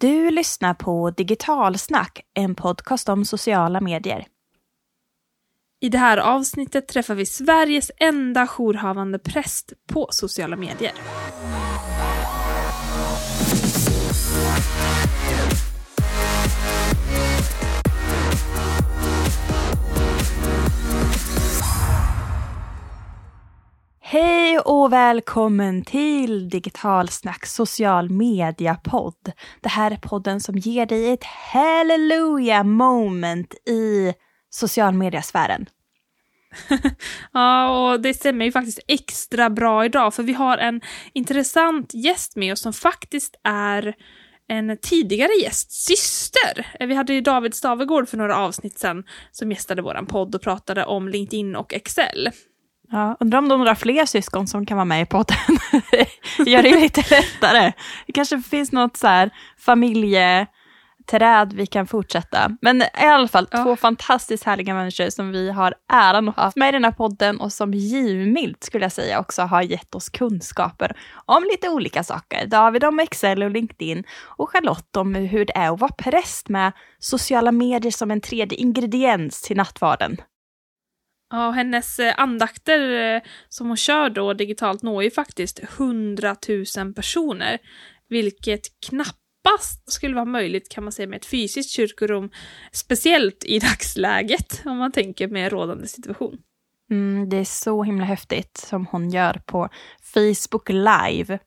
Du lyssnar på Digitalsnack, en podcast om sociala medier. I det här avsnittet träffar vi Sveriges enda jourhavande präst på sociala medier. Hej och välkommen till Digitalsnack social media-podd. Det här är podden som ger dig ett hallelujah moment i social media-sfären. ja, och det stämmer ju faktiskt extra bra idag för vi har en intressant gäst med oss som faktiskt är en tidigare gäst, syster. Vi hade ju David Stavegård för några avsnitt sedan som gästade våran podd och pratade om LinkedIn och Excel. Ja, undrar om det är några fler syskon som kan vara med i podden. gör det lite lättare. Det kanske finns något så här familjeträd vi kan fortsätta. Men i alla fall ja. två fantastiskt härliga människor som vi har äran att ha med i den här podden och som givmilt skulle jag säga också har gett oss kunskaper om lite olika saker. David om Excel och LinkedIn och Charlotte om hur det är att vara präst med sociala medier som en tredje ingrediens till nattvarden. Ja, hennes eh, andakter eh, som hon kör då digitalt når ju faktiskt 100 000 personer, vilket knappast skulle vara möjligt kan man säga med ett fysiskt kyrkorum, speciellt i dagsläget om man tänker med rådande situation. Mm, det är så himla häftigt som hon gör på Facebook live.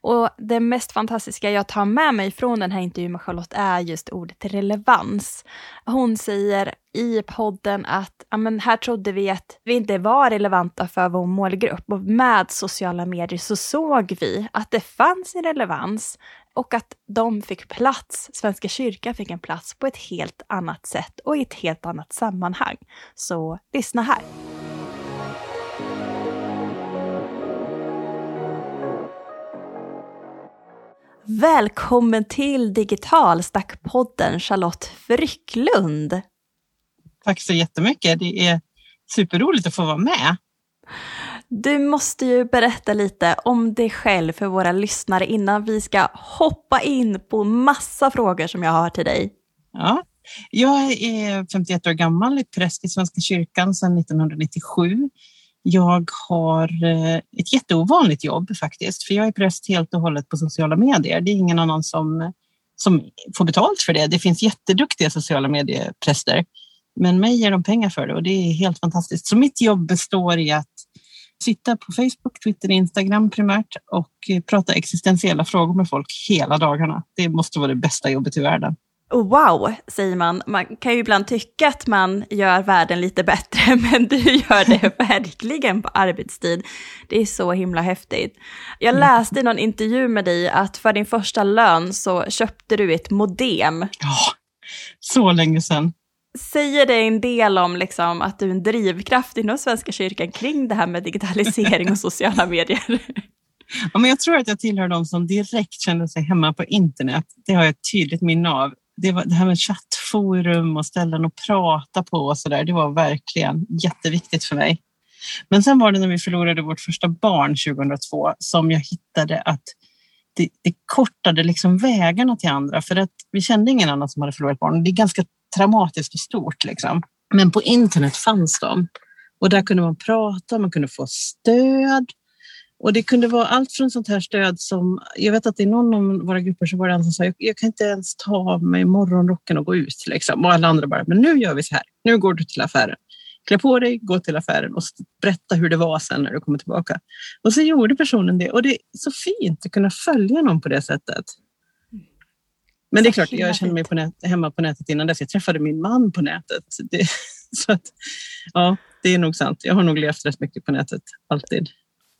Och det mest fantastiska jag tar med mig från den här intervjun med Charlotte är just ordet relevans. Hon säger i podden att amen, här trodde vi att vi inte var relevanta för vår målgrupp och med sociala medier så såg vi att det fanns en relevans och att de fick plats, Svenska kyrkan fick en plats på ett helt annat sätt och i ett helt annat sammanhang. Så lyssna här. Välkommen till Digitalstackpodden Charlotte Frycklund. Tack så jättemycket. Det är superroligt att få vara med. Du måste ju berätta lite om dig själv för våra lyssnare innan vi ska hoppa in på massa frågor som jag har till dig. Ja, jag är 51 år gammal, präst i Svenska kyrkan sedan 1997. Jag har eh, ett jätteovanligt jobb faktiskt, för jag är präst helt och hållet på sociala medier. Det är ingen annan som, som får betalt för det. Det finns jätteduktiga sociala mediepräster, men mig ger de pengar för det och det är helt fantastiskt. Så mitt jobb består i att sitta på Facebook, Twitter, Instagram primärt och eh, prata existentiella frågor med folk hela dagarna. Det måste vara det bästa jobbet i världen wow, säger man. Man kan ju ibland tycka att man gör världen lite bättre, men du gör det verkligen på arbetstid. Det är så himla häftigt. Jag läste i någon intervju med dig att för din första lön så köpte du ett modem. Ja, så länge sedan. Säger det en del om liksom att du är en drivkraft inom Svenska kyrkan kring det här med digitalisering och sociala medier? Ja, men jag tror att jag tillhör de som direkt kände sig hemma på internet. Det har jag ett tydligt minne av det, var, det här med chattforum och ställen att prata på och så där, det var verkligen jätteviktigt för mig. Men sen var det när vi förlorade vårt första barn 2002 som jag hittade att det, det kortade liksom vägarna till andra för att vi kände ingen annan som hade förlorat barn. Det är ganska traumatiskt och stort liksom. Men på internet fanns de och där kunde man prata, man kunde få stöd och det kunde vara allt från sånt här stöd som, jag vet att i någon av våra grupper så var det en som sa, jag, jag kan inte ens ta av mig morgonrocken och gå ut. Liksom. Och alla andra bara, men nu gör vi så här, nu går du till affären. Klä på dig, gå till affären och berätta hur det var sen när du kommer tillbaka. Och så gjorde personen det och det är så fint att kunna följa någon på det sättet. Men det är klart, jag kände mig på nät, hemma på nätet innan dess. Jag träffade min man på nätet. Det, så att, ja, det är nog sant. Jag har nog levt rätt mycket på nätet, alltid.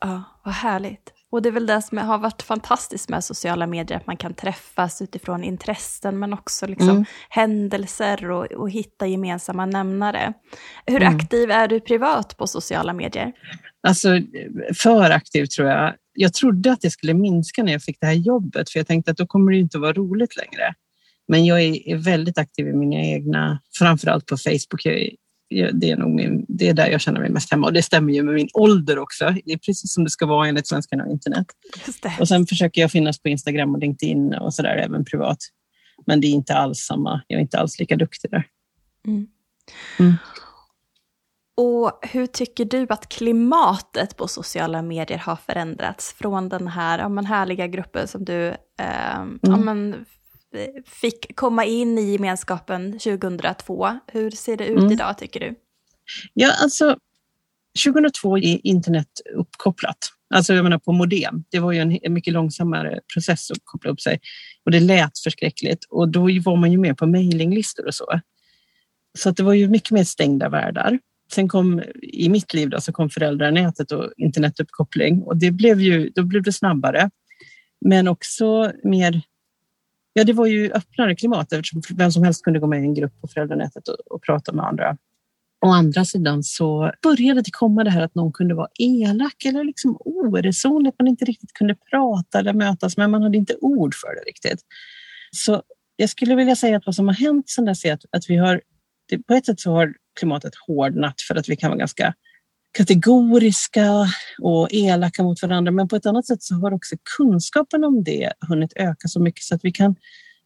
Ja, vad härligt. Och det är väl det som har varit fantastiskt med sociala medier, att man kan träffas utifrån intressen, men också liksom mm. händelser och, och, hitta gemensamma nämnare. Hur mm. aktiv är du privat på sociala medier? Alltså, för aktiv tror jag. Jag trodde att det skulle minska när jag fick det här jobbet, för jag tänkte att då kommer det inte vara roligt längre. Men jag är, väldigt aktiv i mina egna, framförallt på Facebook. Jag det är nog min, det är där jag känner mig mest hemma och det stämmer ju med min ålder också. Det är precis som det ska vara enligt svenskarna och internet. Och sen försöker jag finnas på Instagram och LinkedIn och sådär även privat. Men det är inte alls samma, jag är inte alls lika duktig där. Mm. Mm. Och hur tycker du att klimatet på sociala medier har förändrats från den här ja, men härliga gruppen som du eh, ja, men, fick komma in i gemenskapen 2002? Hur ser det ut Mm. idag tycker du? Ja, alltså 2002 är internet uppkopplat. Alltså jag menar på modem. Det var ju en, mycket långsammare process att koppla upp sig. Och det lät förskräckligt. Och då var man ju med på mejlinglistor och så. Så att det var ju mycket mer stängda världar. Sen kom i mitt liv då, så kom föräldranätet och internetuppkoppling och det blev ju, då blev det snabbare. Men också mer, ja det var ju öppnare klimat eftersom vem som helst kunde gå med i en grupp på föräldranätet och, och prata med andra. Å andra sidan så började det komma det här att någon kunde vara elak eller liksom oresonlig, man inte riktigt kunde prata eller mötas, men man hade inte ord för det riktigt. Så jag skulle vilja säga att vad som har hänt sedan dess är att, att vi har, det, på ett sätt så har klimatet hårdnat för att vi kan vara ganska kategoriska och elaka mot varandra, men på ett annat sätt så har också kunskapen om det hunnit öka så mycket så att vi kan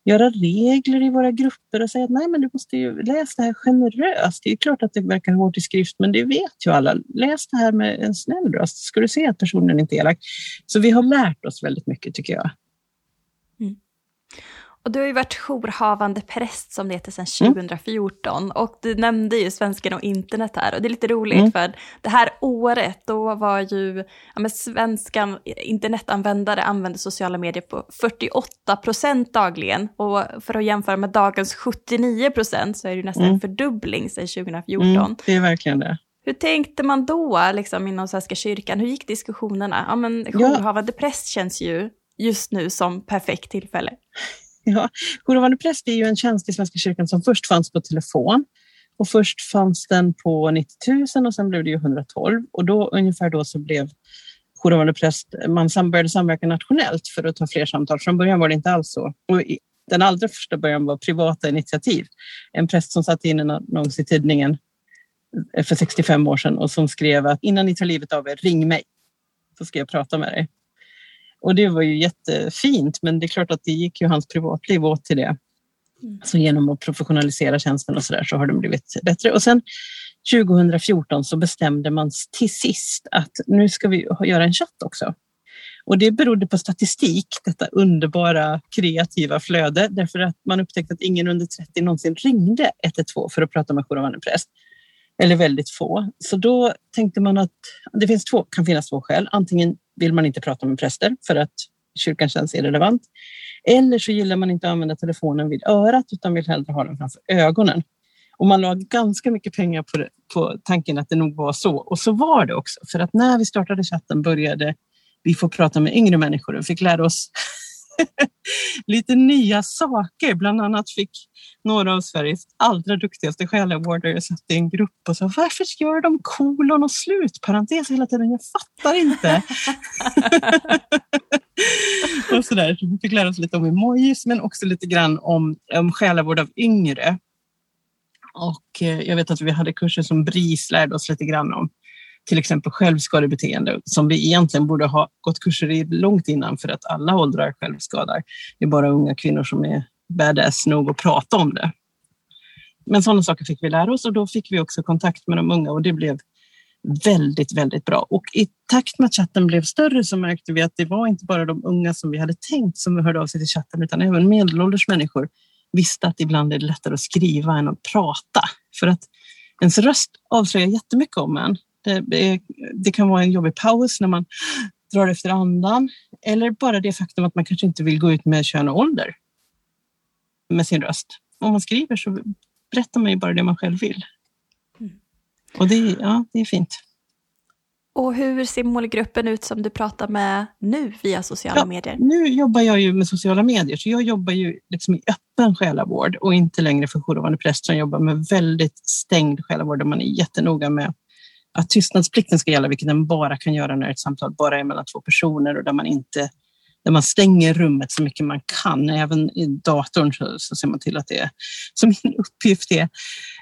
göra regler i våra grupper och säga att nej, men du måste ju läsa det här generöst. Det är klart att det verkar hårt i skrift, men det vet ju alla. Läs det här med en snäll röst, ska du se att personen inte är elak. Så vi har lärt oss väldigt mycket tycker jag. Mm. Och du har ju varit jourhavande präst som det heter sedan Mm. 2014 och du nämnde ju svenskan och internet här och det är lite roligt Mm. för det här året då var ju ja, men svenskan internetanvändare använde sociala medier på 48 procent dagligen och för att jämföra med dagens 79 procent så är det ju nästan en Mm. fördubbling sedan 2014. Mm, det är verkligen det. Hur tänkte man då liksom, inom Svenska kyrkan? Hur gick diskussionerna? Ja, men Ja. jourhavande präst känns ju just nu som perfekt tillfälle. Ja, jourhavande präst är ju en tjänst i Svenska kyrkan som först fanns på telefon och först fanns den på 90 000 och sen blev det ju 112 och då ungefär då så blev jourhavande präst, man började samverka nationellt för att ta fler samtal. Från början var det inte alls så. Och i, den allra första början var privata initiativ. En präst som satte in en annons i tidningen eh, för 65 år sedan och som skrev att innan ni tar livet av er, ring mig så ska jag prata med dig. Och det var ju jättefint, men det är klart att det gick ju hans privatliv åt till det. Mm. Så genom att professionalisera tjänsten och så där så har den blivit bättre. Och sen 2014 så bestämde man till sist att nu ska vi göra en chatt också. Och det berodde på statistik, detta underbara kreativa flöde, därför att man upptäckte att ingen under 30 någonsin ringde 112 för att prata med jourhavande präst. Eller väldigt få. Så då tänkte man att det finns två, kan finnas två skäl. Antingen vill man inte prata med präster för att kyrkan känns irrelevant. Eller så gillar man inte att använda telefonen vid örat utan vill hellre ha den framför ögonen. Och man la ganska mycket pengar på, det, på tanken att det nog var så. Och så var det också. För att när vi startade chatten började vi få prata med yngre människor och fick lära oss lite nya saker. Bland annat fick några av Sveriges allra duktigaste själavårdare satt i en grupp och sa varför gör de kolon och slutparentes hela tiden? Jag fattar inte. och så där. Vi fick lära oss lite om emojis men också lite grann om, om själavård av yngre. Och eh, jag vet att vi hade kurser som BRIS lärde oss lite grann om till exempel självskadebeteende som vi egentligen borde ha gått kurser i långt innan för att alla åldrar självskadar. Det är bara unga kvinnor som är badass nog att prata om det. Men sådana saker fick vi lära oss och då fick vi också kontakt med de unga och det blev väldigt, väldigt bra. Och i takt med att chatten blev större så märkte vi att det var inte bara de unga som vi hade tänkt som hörde av sig till chatten utan även medelålders människor visste att ibland är det lättare att skriva än att prata. För att ens röst avslöjar jättemycket om en. Det, är, det kan vara en jobbig paus när man drar efter andan eller bara det faktum att man kanske inte vill gå ut med kön och ålder med sin röst. Om man skriver så berättar man ju bara det man själv vill. Mm. Och det, ja, det är fint. Och hur ser målgruppen ut som du pratar med nu via sociala Ja, medier? Nu jobbar jag ju med sociala medier, så jag jobbar ju liksom i öppen själavård och inte längre för jourhavande präst som jobbar med väldigt stängd själavård där man är jättenoga med att tystnadsplikten ska gälla, vilket den bara kan göra när ett samtal bara är mellan två personer och där man inte där man stänger rummet så mycket man kan. Även i datorn så, så ser man till att det är, som min uppgift är,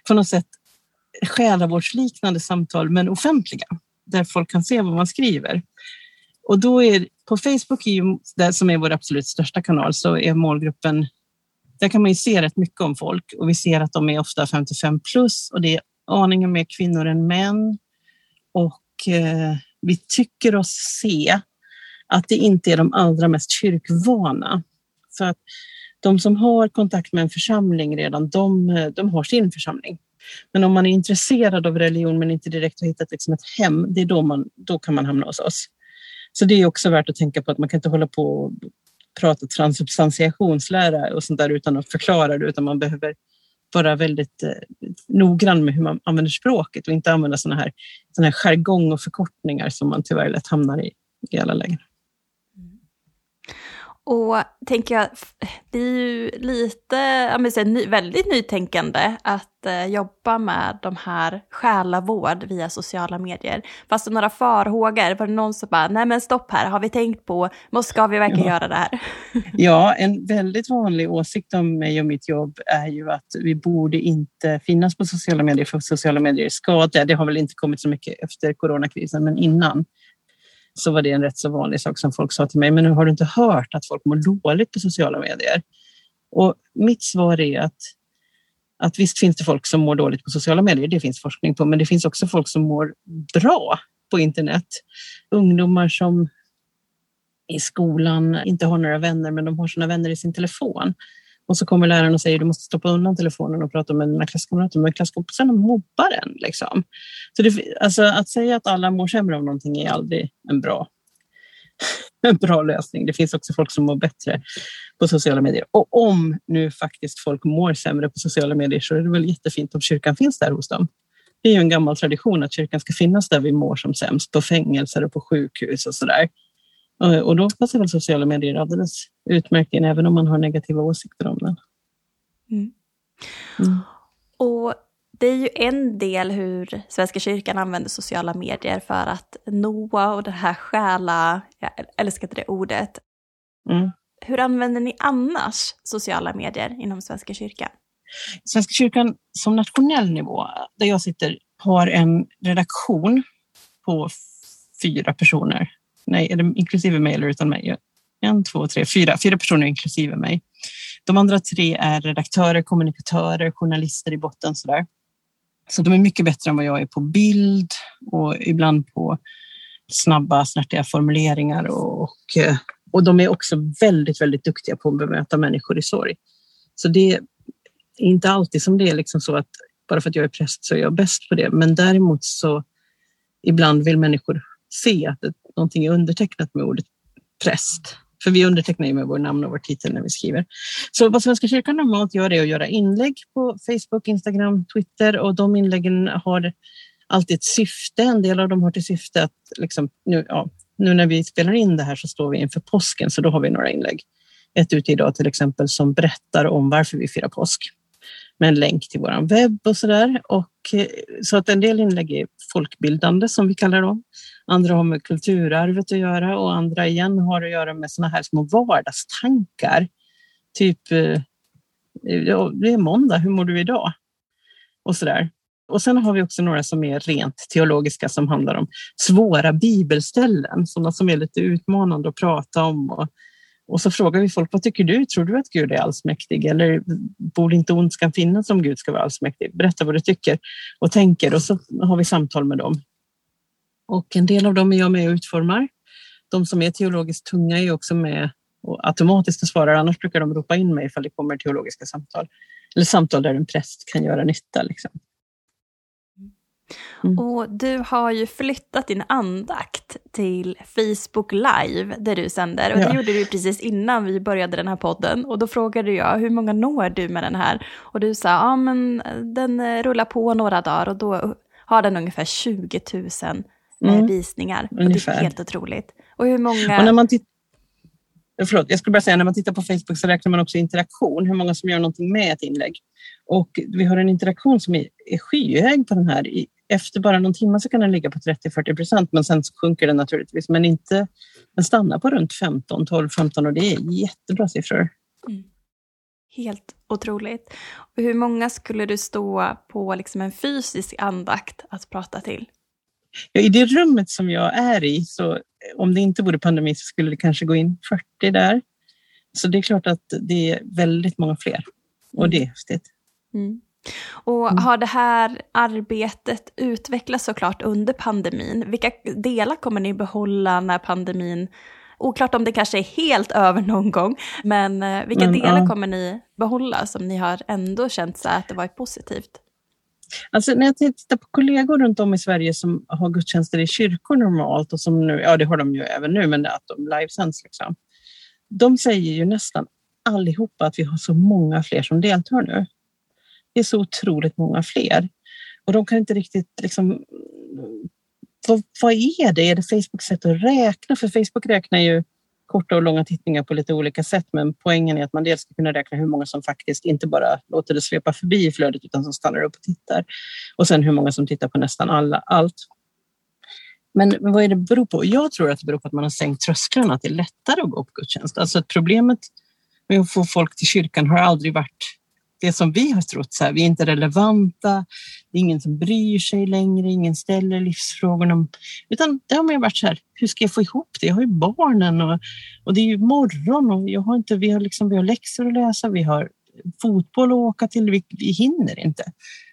på något sätt själavårdsliknande samtal men offentliga, där folk kan se vad man skriver. Och då är på Facebook, är ju, där, som är vår absolut största kanal, så är målgruppen där kan man ju se rätt mycket om folk och vi ser att de är ofta 55 plus och det är aningen mer kvinnor än män. Och eh, vi tycker oss se att det inte är de allra mest kyrkvana. För att de som har kontakt med en församling redan, de, eh, de har sin församling. Men om man är intresserad av religion men inte direkt har hittat liksom ett hem, det är då, man, då kan man hamna hos oss. Så det är också värt att tänka på att man kan inte hålla på och prata transubstantiationslära och sånt där utan att förklara det, utan man behöver vara väldigt eh, noggrann med hur man använder språket och inte använda sådana här, såna här jargong och förkortningar som man tyvärr lätt hamnar i i alla lägen. Och tänker jag, det är ju lite, jag säga, väldigt nytänkande att eh, jobba med de här själavård via sociala medier. Fast några farhågor, var det någon som bara, nej men stopp här, har vi tänkt på, ska vi verkligen ja. göra det här? Ja, en väldigt vanlig åsikt om mig och mitt jobb är ju att vi borde inte finnas på sociala medier för sociala medier är skadliga. Det har väl inte kommit så mycket efter coronakrisen, men innan så var det en rätt så vanlig sak som folk sa till mig. Men nu har du inte hört att folk mår dåligt på sociala medier? Och mitt svar är att, att visst finns det folk som mår dåligt på sociala medier, det finns forskning på, men det finns också folk som mår bra på internet. Ungdomar som i skolan inte har några vänner, men de har sina vänner i sin telefon. Och så kommer läraren och säger du måste stoppa undan telefonen och prata med dina klasskamrater. Men klasskompisarna mobbar en. Liksom. Så det, alltså, att säga att alla mår sämre av någonting är aldrig en bra, en bra lösning. Det finns också folk som mår bättre på sociala medier. Och om nu faktiskt folk mår sämre på sociala medier så är det väl jättefint om kyrkan finns där hos dem. Det är ju en gammal tradition att kyrkan ska finnas där vi mår som sämst, på fängelser och på sjukhus och sådär. Och då passar väl sociala medier alldeles utmärkt in, även om man har negativa åsikter om den. Mm. Mm. Och det är ju en del hur Svenska kyrkan använder sociala medier för att nå och det här själa, jag älskar det ordet. Mm. Hur använder ni annars sociala medier inom Svenska kyrkan? Svenska kyrkan som nationell nivå, där jag sitter, har en redaktion på fyra personer nej, är det inklusive mig eller utan mig? En, två, tre, fyra. Fyra personer inklusive mig. De andra tre är redaktörer, kommunikatörer, journalister i botten. Sådär. Så de är mycket bättre än vad jag är på bild och ibland på snabba, snärtiga formuleringar. Och, och, eh, och de är också väldigt, väldigt duktiga på att bemöta människor i sorg. Så det är inte alltid som det är liksom så att bara för att jag är präst så är jag bäst på det. Men däremot så ibland vill människor se att någonting är undertecknat med ordet präst. För vi undertecknar ju med vår namn och vår titel när vi skriver. Så vad Svenska kyrkan normalt gör är att göra inlägg på Facebook, Instagram, Twitter och de inläggen har alltid ett syfte. En del av dem har till syfte att liksom, nu, ja, nu när vi spelar in det här så står vi inför påsken så då har vi några inlägg. Ett ute idag till exempel som berättar om varför vi firar påsk med en länk till vår webb och så där. Och, eh, så att en del inlägg är folkbildande som vi kallar dem. Andra har med kulturarvet att göra och andra igen har att göra med såna här små vardagstankar. Typ, eh, ja, det är måndag, hur mår du idag? Och så där. Och sen har vi också några som är rent teologiska som handlar om svåra bibelställen, sådana som är lite utmanande att prata om och och så frågar vi folk, vad tycker du? Tror du att Gud är allsmäktig? Eller borde inte ondskan finnas om Gud ska vara allsmäktig? Berätta vad du tycker och tänker och så har vi samtal med dem. Och en del av dem är jag med och utformar. De som är teologiskt tunga är också med och automatiskt svarar, annars brukar de ropa in mig ifall det kommer teologiska samtal. Eller samtal där en präst kan göra nytta. Liksom. Mm. Och du har ju flyttat din andakt till Facebook Live där du sänder. Och det ja. gjorde du precis innan vi började den här podden. Och då frågade jag, hur många når du med den här? Och du sa, ja men den rullar på några dagar och då har den ungefär 20 000 eh, mm. visningar. Ungefär. Och det är helt otroligt. Och hur många... Och när man Förlåt, jag skulle bara säga när man tittar på Facebook så räknar man också interaktion, hur många som gör någonting med ett inlägg. Och vi har en interaktion som är, är skyhög på den här. I, efter bara någon timme så kan den ligga på 30-40 procent, men sen sjunker den naturligtvis. Men inte, den stannar på runt 15, 12, 15 och det är jättebra siffror. Mm. Helt otroligt. Och hur många skulle du stå på liksom en fysisk andakt att prata till? Ja, I det rummet som jag är i, så om det inte vore pandemi så skulle det kanske gå in 40 där. Så det är klart att det är väldigt många fler och det är häftigt. Mm. Och Mm. har det här arbetet utvecklats såklart under pandemin? Vilka delar kommer ni behålla när pandemin, oklart om det kanske är helt över någon gång, men eh, vilka Men, delar ja. kommer ni behålla som ni har ändå känt så att det varit positivt? Alltså när jag tittar på kollegor runt om i Sverige som har gudstjänster i kyrkor normalt och som nu, ja det har de ju även nu, men att de livesänds liksom. De säger ju nästan allihopa att vi har så många fler som deltar nu. Det är så otroligt många fler. Och de kan inte riktigt liksom... Vad, vad är det? Är det Facebooks sätt att räkna? För Facebook räknar ju korta och långa tittningar på lite olika sätt, men poängen är att man dels ska kunna räkna hur många som faktiskt inte bara låter det svepa förbi i flödet utan som stannar upp och tittar. Och sen hur många som tittar på nästan alla, allt. Men vad är det beror på? Jag tror att det beror på att man har sänkt trösklarna, att det är lättare att gå på gudstjänst. Alltså att problemet med att få folk till kyrkan har aldrig varit det som vi har trott. Så här, vi är inte relevanta, det är ingen som bryr sig längre, ingen ställer livsfrågorna. Utan det har mer varit så här, hur ska jag få ihop det? Jag har ju barnen och, och det är ju morgon och jag har inte, vi, har liksom, vi har läxor att läsa, vi har fotboll att åka till, vi, vi hinner inte.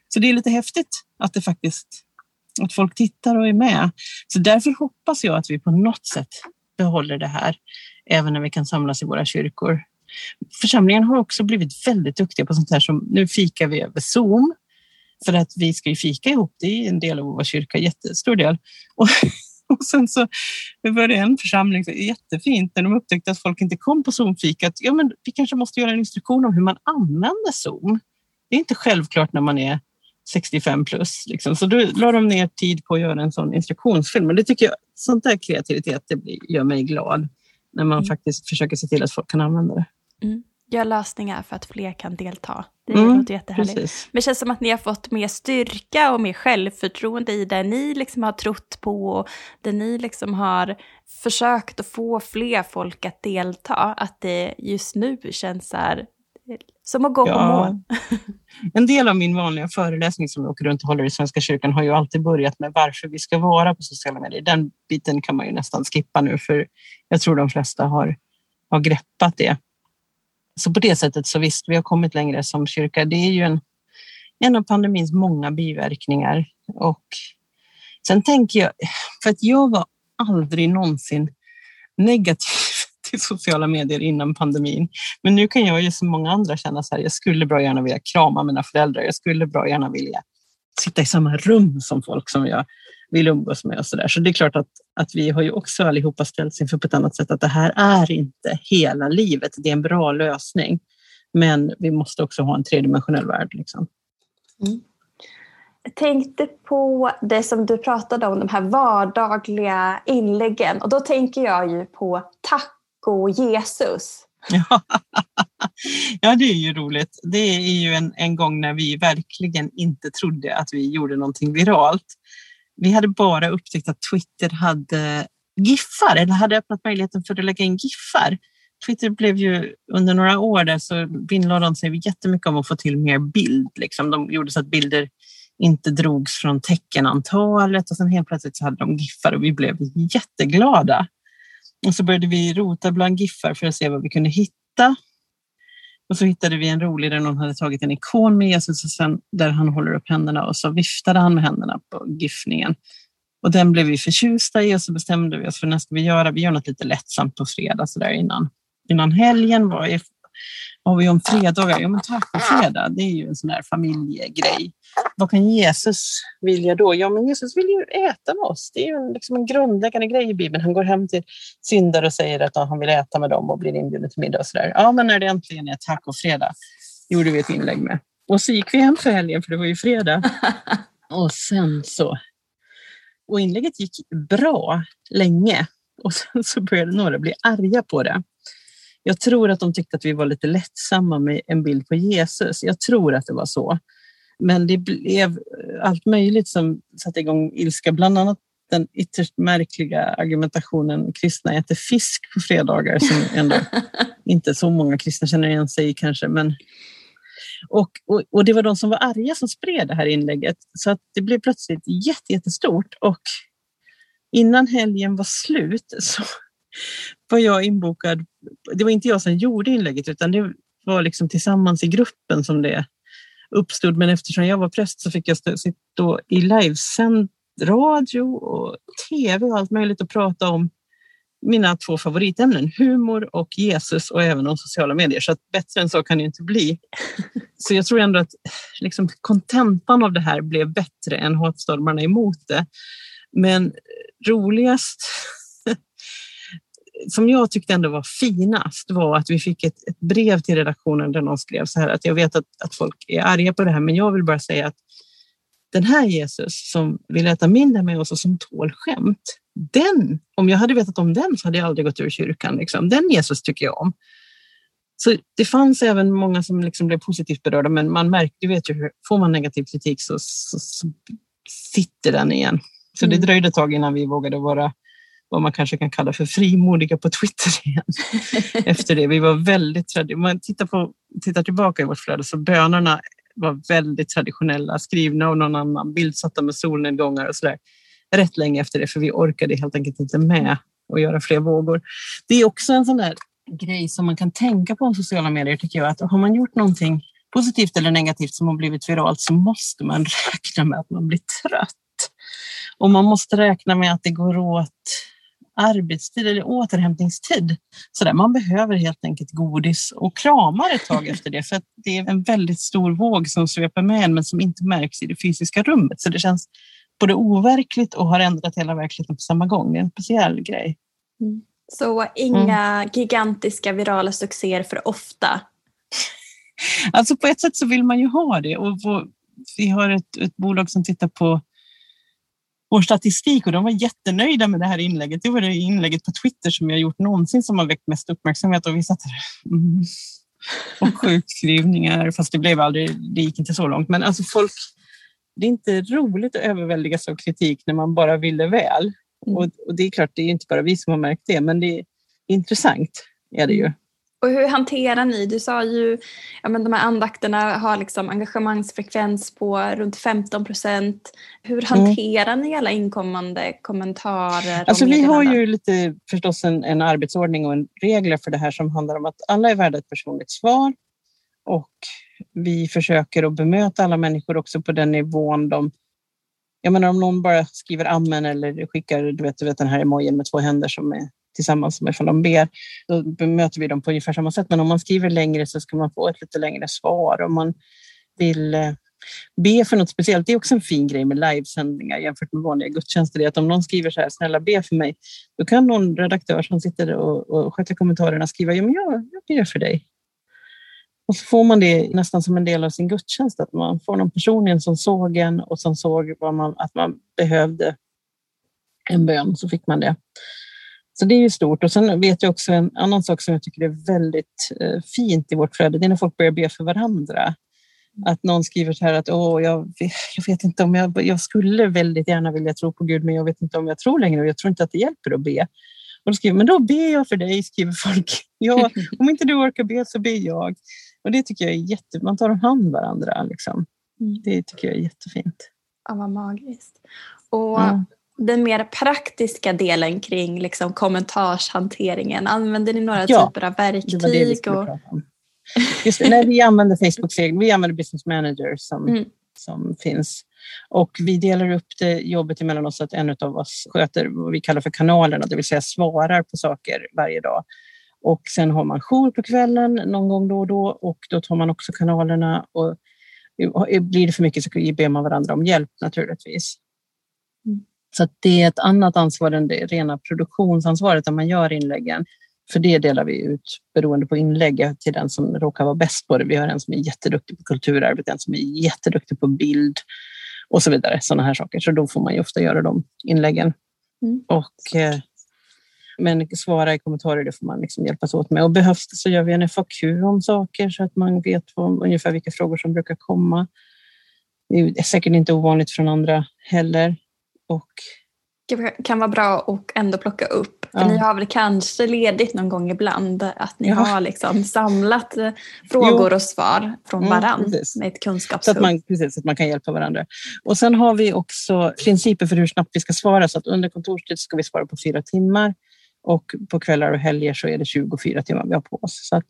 Så det är lite häftigt att det faktiskt att folk tittar och är med. Så därför hoppas jag att vi på något sätt behåller det här även när vi kan samlas i våra kyrkor. Församlingen har också blivit väldigt duktiga på sånt här som nu fikar vi över Zoom för att vi ska ju fika ihop. Det är en del av vår kyrka, jättestor del. Och, och sen så var det en församling, så jättefint, när de upptäckte att folk inte kom på Zoom-fikat. Ja, men vi kanske måste göra en instruktion om hur man använder Zoom. Det är inte självklart när man är 65 plus. Liksom. Så då la de ner tid på att göra en sån instruktionsfilm. Men det tycker jag, sånt där kreativitet det gör mig glad. När man Mm. faktiskt försöker se till att folk kan använda det. Gör lösningar för att fler kan delta. Det Mm, låter jättehärligt. Precis. Men det känns som att ni har fått mer styrka och mer självförtroende i det ni liksom har trott på och det ni liksom har försökt att få fler folk att delta. Att det just nu känns så här, som att gå på Ja. mål. En del av min vanliga föreläsning som jag åker runt och håller i Svenska kyrkan har ju alltid börjat med varför vi ska vara på sociala medier. Den biten kan man ju nästan skippa nu för jag tror de flesta har, har greppat det. Så på det sättet så visst, vi har kommit längre som kyrka. Det är ju en, en av pandemins många biverkningar. Och sen tänker jag, för att jag var aldrig någonsin negativ till sociala medier innan pandemin. Men nu kan jag ju som många andra känna så här, jag skulle bra gärna vilja krama mina föräldrar. Jag skulle bra gärna vilja sitta i samma rum som folk som jag vill umgås med och så där. Så det är klart att, att vi har ju också allihopa ställts inför på ett annat sätt att det här är inte hela livet. Det är en bra lösning. Men vi måste också ha en tredimensionell värld. Liksom. Jag tänkte på det som du pratade om, de här vardagliga inläggen. Och då tänker jag ju på taco Jesus. Ja. ja, det är ju roligt. Det är ju en, en gång när vi verkligen inte trodde att vi gjorde någonting viralt. Vi hade bara upptäckt att Twitter hade giffar eller hade öppnat möjligheten för att lägga in giffar. Twitter blev ju under några år där så vinnlade de sig jättemycket om att få till mer bild. Liksom. De gjorde så att bilder inte drogs från teckenantalet och sen helt plötsligt så hade de giffar och vi blev jätteglada. Och så började vi rota bland giffar för att se vad vi kunde hitta. Och så hittade vi en rolig där någon hade tagit en ikon med Jesus och sen där han håller upp händerna och så viftade han med händerna på giffningen. Och den blev vi förtjusta i och så bestämde vi oss för när ska vi göra? Vi gör något lite lättsamt på fredag så där innan, innan helgen. Var har vi om fredagar? Ja, men tacofredag, det är ju en sån där familjegrej. Vad kan Jesus vilja då? Ja, men Jesus vill ju äta med oss. Det är ju en, liksom en grundläggande grej i Bibeln. Han går hem till syndare och säger att han vill äta med dem och blir inbjuden till middag och sådär. Ja, men när det äntligen är tacofredag gjorde vi ett inlägg med. Och så gick vi hem för helgen, för det var ju fredag. Och sen så... Och inlägget gick bra länge. Och sen så började några bli arga på det. Jag tror att de tyckte att vi var lite lättsamma med en bild på Jesus. Jag tror att det var så. Men det blev allt möjligt som satte igång ilska, bland annat den ytterst märkliga argumentationen kristna äter fisk på fredagar som ändå inte så många kristna känner igen sig i kanske. Men, och, och, och det var de som var arga som spred det här inlägget så att det blev plötsligt jätte, jättestort och innan helgen var slut så, var jag inbokad. Det var inte jag som gjorde inlägget utan det var liksom tillsammans i gruppen som det uppstod. Men eftersom jag var präst så fick jag sitta i livesänd radio och tv och allt möjligt och prata om mina två favoritämnen, humor och Jesus och även om sociala medier. Så att bättre än så kan det inte bli. Så jag tror ändå att liksom, kontentan av det här blev bättre än hatstormarna emot det. Men roligast, som jag tyckte ändå var finast, var att vi fick ett, ett, brev till redaktionen där någon skrev så här att jag vet att, att folk är arga på det här, men jag vill bara säga att den här Jesus som vill äta middag med oss och som tål skämt, den, om jag hade vetat om den så hade jag aldrig gått ur kyrkan. Liksom. Den Jesus tycker jag om. Så det fanns även många som liksom blev positivt berörda, men man märkte, du vet ju hur, får man negativ kritik så, så, så sitter den igen. Så mm. det dröjde ett tag innan vi vågade vara vad man kanske kan kalla för frimodiga på Twitter igen. Efter det. Vi var väldigt traditionella. Om man tittar, på, tittar tillbaka i vårt flöde så bönerna var väldigt traditionella, skrivna av någon annan, bildsatta med solnedgångar och sådär. Rätt länge efter det, för vi orkade helt enkelt inte med att göra fler vågor. Det är också en sån där grej som man kan tänka på om sociala medier, tycker jag, att har man gjort någonting positivt eller negativt som har blivit viralt så måste man räkna med att man blir trött. Och man måste räkna med att det går åt arbetstid eller återhämtningstid. Så där, man behöver helt enkelt godis och kramar ett tag efter det för det är en väldigt stor våg som sveper med en men som inte märks i det fysiska rummet. Så det känns både overkligt och har ändrat hela verkligheten på samma gång. Det är en speciell grej. Mm. Så inga mm. gigantiska virala succéer för ofta? Alltså på ett sätt så vill man ju ha det och vi har ett, ett bolag som tittar på vår statistik och de var jättenöjda med det här inlägget. Det var det inlägget på Twitter som jag gjort någonsin som har väckt mest uppmärksamhet och vi satt mm. och sjukskrivningar, fast det blev aldrig, det gick inte så långt. Men alltså folk, det är inte roligt att överväldigas av kritik när man bara ville väl. Mm. Och, och, det är klart, det är inte bara vi som har märkt det, men det är intressant är det ju. Och hur hanterar ni, du sa ju ja men de här andakterna har liksom engagemangsfrekvens på runt 15 procent. Hur mm. hanterar mm. ni alla inkommande kommentarer? Alltså vi har ju lite förstås en, en arbetsordning och en regler för det här som handlar om att alla är värda ett personligt svar och vi försöker att bemöta alla människor också på den nivån de jag menar om någon bara skriver amen eller skickar du vet, du vet den här emojin med två händer som är tillsammans med ifall de ber. Då bemöter vi dem på ungefär samma sätt. Men om man skriver längre så ska man få ett lite längre svar. Om man vill eh, be för något speciellt. Det är också en fin grej med livesändningar jämfört med vanliga gudstjänster. Det är att om någon skriver så här, snälla be för mig, då kan någon redaktör som sitter och, och sköter kommentarerna skriva, ja men jag, jag ber för dig. Och så får man det nästan som en del av sin gudstjänst, att man får någon personligen som såg en och som såg vad man, att man behövde en bön, så fick man det. Så det är ju stort. Och sen vet jag också en annan sak som jag tycker är väldigt eh, fint i vårt flöde, det är när folk börjar be för varandra. Att någon skriver så här att Åh, jag, jag vet inte om jag, jag skulle väldigt gärna vilja tro på Gud, men jag vet inte om jag tror längre och jag tror inte att det hjälper att be. Och då skriver men då ber jag för dig, skriver folk. Ja, om inte du orkar be så ber jag. Och det tycker jag är jätte... Man tar om hand varandra. Liksom. Mm. Det tycker jag är jättefint. Ja, vad magiskt. Och mm den mer praktiska delen kring liksom kommentarshanteringen? Använder ni några ja, typer av verktyg? Det det och... Just det, nej, vi använder Facebook, vi använder Business Manager som, mm. som finns. Och vi delar upp det jobbet emellan oss att en av oss sköter vad vi kallar för kanalerna, det vill säga svarar på saker varje dag. Och sen har man jour på kvällen någon gång då och då och då tar man också kanalerna. Och blir det för mycket så ber man varandra om hjälp naturligtvis. Så det är ett annat ansvar än det rena produktionsansvaret när man gör inläggen. För det delar vi ut beroende på inlägget till den som råkar vara bäst på det. Vi har en som är jätteduktig på kulturarvet, en som är jätteduktig på bild och så vidare. Sådana här saker. Så då får man ju ofta göra de inläggen. Mm. Och, eh, men svara i kommentarer, det får man liksom hjälpas åt med. Och behövs det så gör vi en FAQ om saker så att man vet vad, ungefär vilka frågor som brukar komma. Det är säkert inte ovanligt från andra heller. Och det kan vara bra att ändå plocka upp. Ja. Ni har väl kanske ledigt någon gång ibland att ni ja. har liksom samlat eh, frågor jo. och svar från mm, varandra med ett kunskapshugg. Så att man, precis, så att man kan hjälpa varandra. Och sen har vi också principer för hur snabbt vi ska svara. Så att under kontorstid ska vi svara på fyra timmar. Och på kvällar och helger så är det 24 timmar vi har på oss. Så att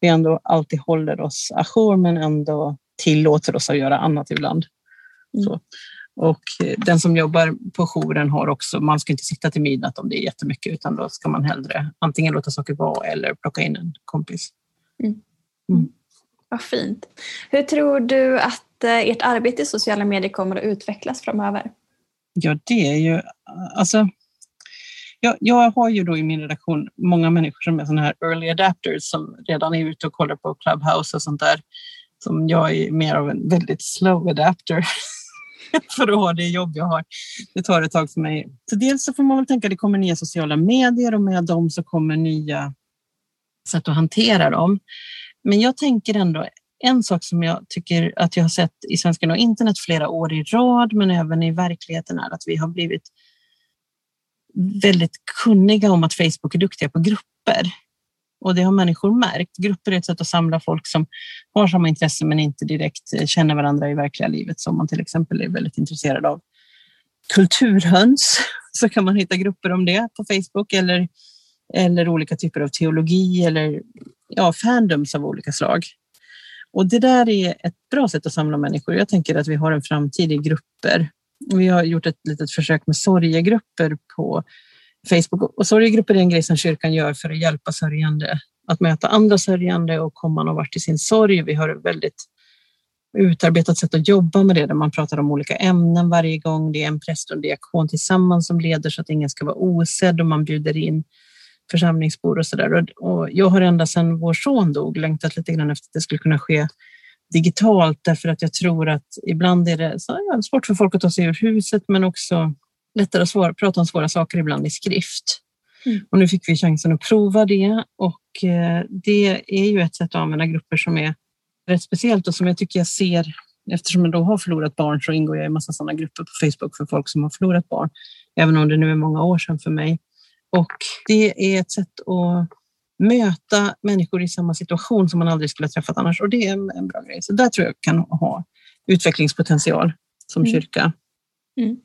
vi ändå alltid håller oss ajour men ändå tillåter oss att göra annat ibland. Mm. Och eh, den som jobbar på jouren har också, man ska inte sitta till midnatt om det är jättemycket utan då ska man hellre antingen låta saker vara eller plocka in en kompis. Mm. Mm. Vad fint. Hur tror du att eh, ert arbete i sociala medier kommer att utvecklas framöver? Ja, det är ju, alltså jag, jag, har ju då i min redaktion många människor som är sådana här early adapters som redan är ute och kollar på Clubhouse och sånt där. Som jag är mer av en väldigt slow adapter för att ha det jobb jag har. Det tar ett tag för mig. Så dels så får man väl tänka att det kommer nya sociala medier och med dem så kommer nya sätt att hantera dem. Men jag tänker ändå en sak som jag tycker att jag har sett i Svenskarna och internet flera år i rad, men även i verkligheten är att vi har blivit väldigt kunniga om att Facebook är duktiga på grupper. Och det har människor märkt. Grupper är ett sätt att samla folk som har samma intresse men inte direkt eh, känner varandra i verkliga livet. Så om man till exempel är väldigt intresserad av kulturhöns så kan man hitta grupper om det på Facebook eller, eller olika typer av teologi eller ja, fandoms av olika slag. Och det där är ett bra sätt att samla människor. Jag tänker att vi har en framtid i grupper vi har gjort ett litet försök med sorgegrupper på Facebook. Och sorgegrupper är en grej som kyrkan gör för att hjälpa sörjande att möta andra sörjande och komma någon vart i sin sorg. Vi har ett väldigt utarbetat sätt att jobba med det där man pratar om olika ämnen varje gång. Det är en präst och en diakon tillsammans som leder så att ingen ska vara osedd och man bjuder in församlingsbor och så där. Och jag har ända sedan vår son dog längtat lite grann efter att det skulle kunna ske digitalt därför att jag tror att ibland är det så, ja, svårt för folk att ta sig ur huset men också lättare att svåra, prata om svåra saker ibland i skrift. Mm. Och nu fick vi chansen att prova det och eh, det är ju ett sätt att använda grupper som är rätt speciellt och som jag tycker jag ser Eftersom jag då har förlorat barn så ingår jag i massa sådana grupper på Facebook för folk som har förlorat barn, även om det nu är många år sedan för mig. Och det är ett sätt att möta människor i samma situation som man aldrig skulle ha träffat annars. Och det är en bra grej. Så där tror jag kan ha utvecklingspotential som mm. kyrka. Mm.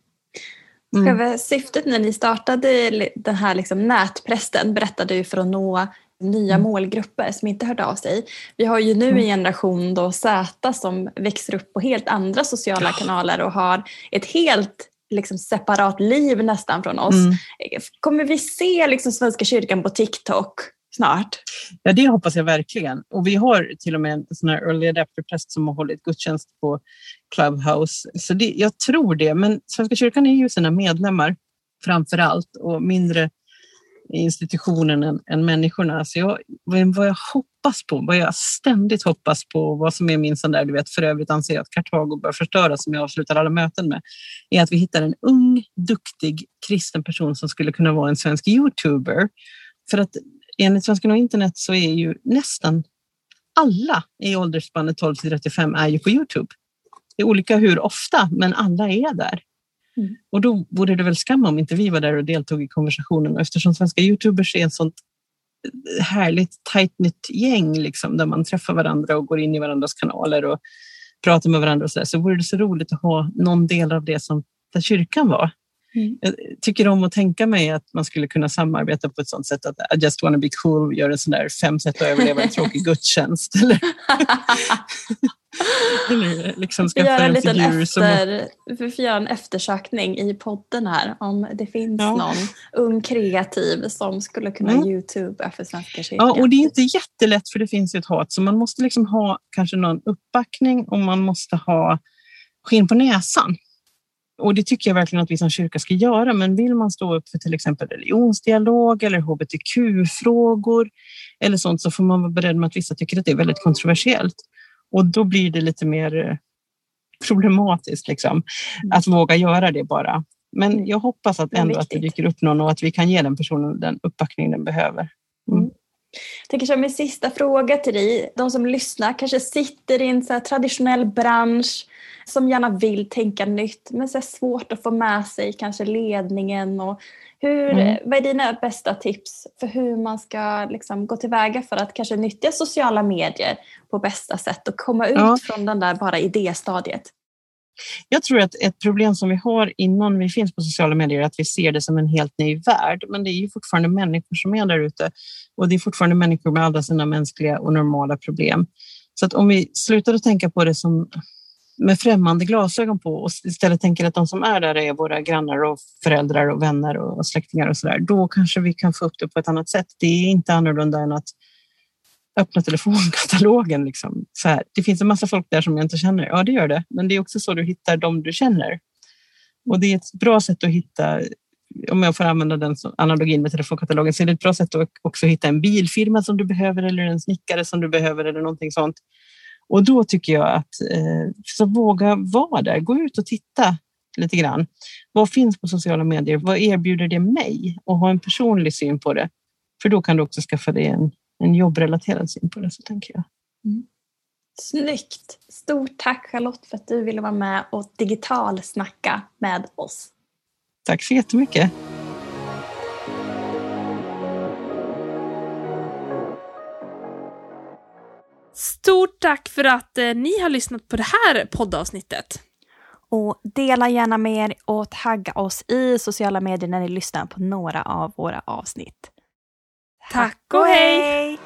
Mm. Själva syftet när ni startade den här liksom nätprästen berättade ju för att nå nya mm. målgrupper som inte hörde av sig. Vi har ju nu en mm. generation då Z som växer upp på helt andra sociala kanaler och har ett helt liksom separat liv nästan från oss. Mm. Kommer vi se liksom Svenska kyrkan på TikTok snart? Ja, det hoppas jag verkligen. Och vi har till och med en sån här early adapter-präst som har hållit gudstjänst på Clubhouse. Så det, jag tror det, men Svenska kyrkan är ju sina medlemmar framför allt och mindre institutionen än, än människorna. Så jag, vad jag hoppas på, vad jag ständigt hoppas på, vad som är min sån där, du vet, för övrigt anser jag att Kartago bör förstöras, som jag avslutar alla möten med, är att vi hittar en ung, duktig kristen person som skulle kunna vara en svensk youtuber. För att enligt Svenskan och internet så är ju nästan alla i åldersspannet 12 till 35 är ju på Youtube. Det är olika hur ofta, men alla är där. Mm. Och då vore det väl skam om inte vi var där och deltog i konversationen. Och eftersom svenska Youtubers är ett sånt härligt tight-knit gäng liksom, där man träffar varandra och går in i varandras kanaler och pratar med varandra och så, där, så vore det så roligt att ha någon del av det som där kyrkan var. Mm. Jag tycker om att tänka mig att man skulle kunna samarbeta på ett sånt sätt att I just wanna be cool gör en sån där fem sätt att överleva en tråkig gudstjänst. Eller, eller liksom skaffa en, en liten figur efter, som... Vi får göra en eftersökning i podden här om det finns ja. någon ung kreativ som skulle kunna mm. youtuba för Svenska kyrkan. Ja, och det är inte jättelätt för det finns ju ett hat så man måste liksom ha kanske någon uppbackning och man måste ha skinn på näsan. Och det tycker jag verkligen att vi som kyrka ska göra. Men vill man stå upp för till exempel religionsdialog eller hbtq-frågor eller sånt så får man vara beredd med att vissa tycker att det är väldigt kontroversiellt. Och då blir det lite mer eh, problematiskt liksom, mm. att våga göra det bara. Men mm. jag hoppas att ändå att det dyker upp någon och att vi kan ge den personen den uppbackning den behöver. Mm. Jag tänker som min sista fråga till dig. De som lyssnar kanske sitter i en så traditionell bransch som gärna vill tänka nytt men så är svårt att få med sig kanske ledningen. Och hur, mm. Vad är dina bästa tips för hur man ska liksom gå tillväga för att kanske nyttja sociala medier på bästa sätt och komma ut ja. från den där bara idéstadiet? Jag tror att ett problem som vi har innan vi finns på sociala medier är att vi ser det som en helt ny värld. Men det är ju fortfarande människor som är där ute och det är fortfarande människor med alla sina mänskliga och normala problem. Så att om vi slutar att tänka på det som med främmande glasögon på och istället tänker att de som är där är våra grannar och föräldrar och vänner och släktingar och så där, då kanske vi kan få upp det på ett annat sätt. Det är inte annorlunda än att öppna telefonkatalogen. Liksom. Så här, det finns en massa folk där som jag inte känner. Ja, det gör det. Men det är också så du hittar de du känner. Och det är ett bra sätt att hitta, om jag får använda den analogin med telefonkatalogen, så är det ett bra sätt att också hitta en bilfirma som du behöver eller en snickare som du behöver eller någonting sånt. Och då tycker jag att eh, så våga vara där, gå ut och titta lite grann. Vad finns på sociala medier? Vad erbjuder det mig? Och ha en personlig syn på det. För då kan du också skaffa dig en en jobbrelaterad syn på det, så tänker jag. Mm. Snyggt! Stort tack Charlotte för att du ville vara med och digitalsnacka med oss. Tack så jättemycket! Stort tack för att eh, ni har lyssnat på det här poddavsnittet. Och dela gärna med er och tagga oss i sociala medier när ni lyssnar på några av våra avsnitt. Tack och hej!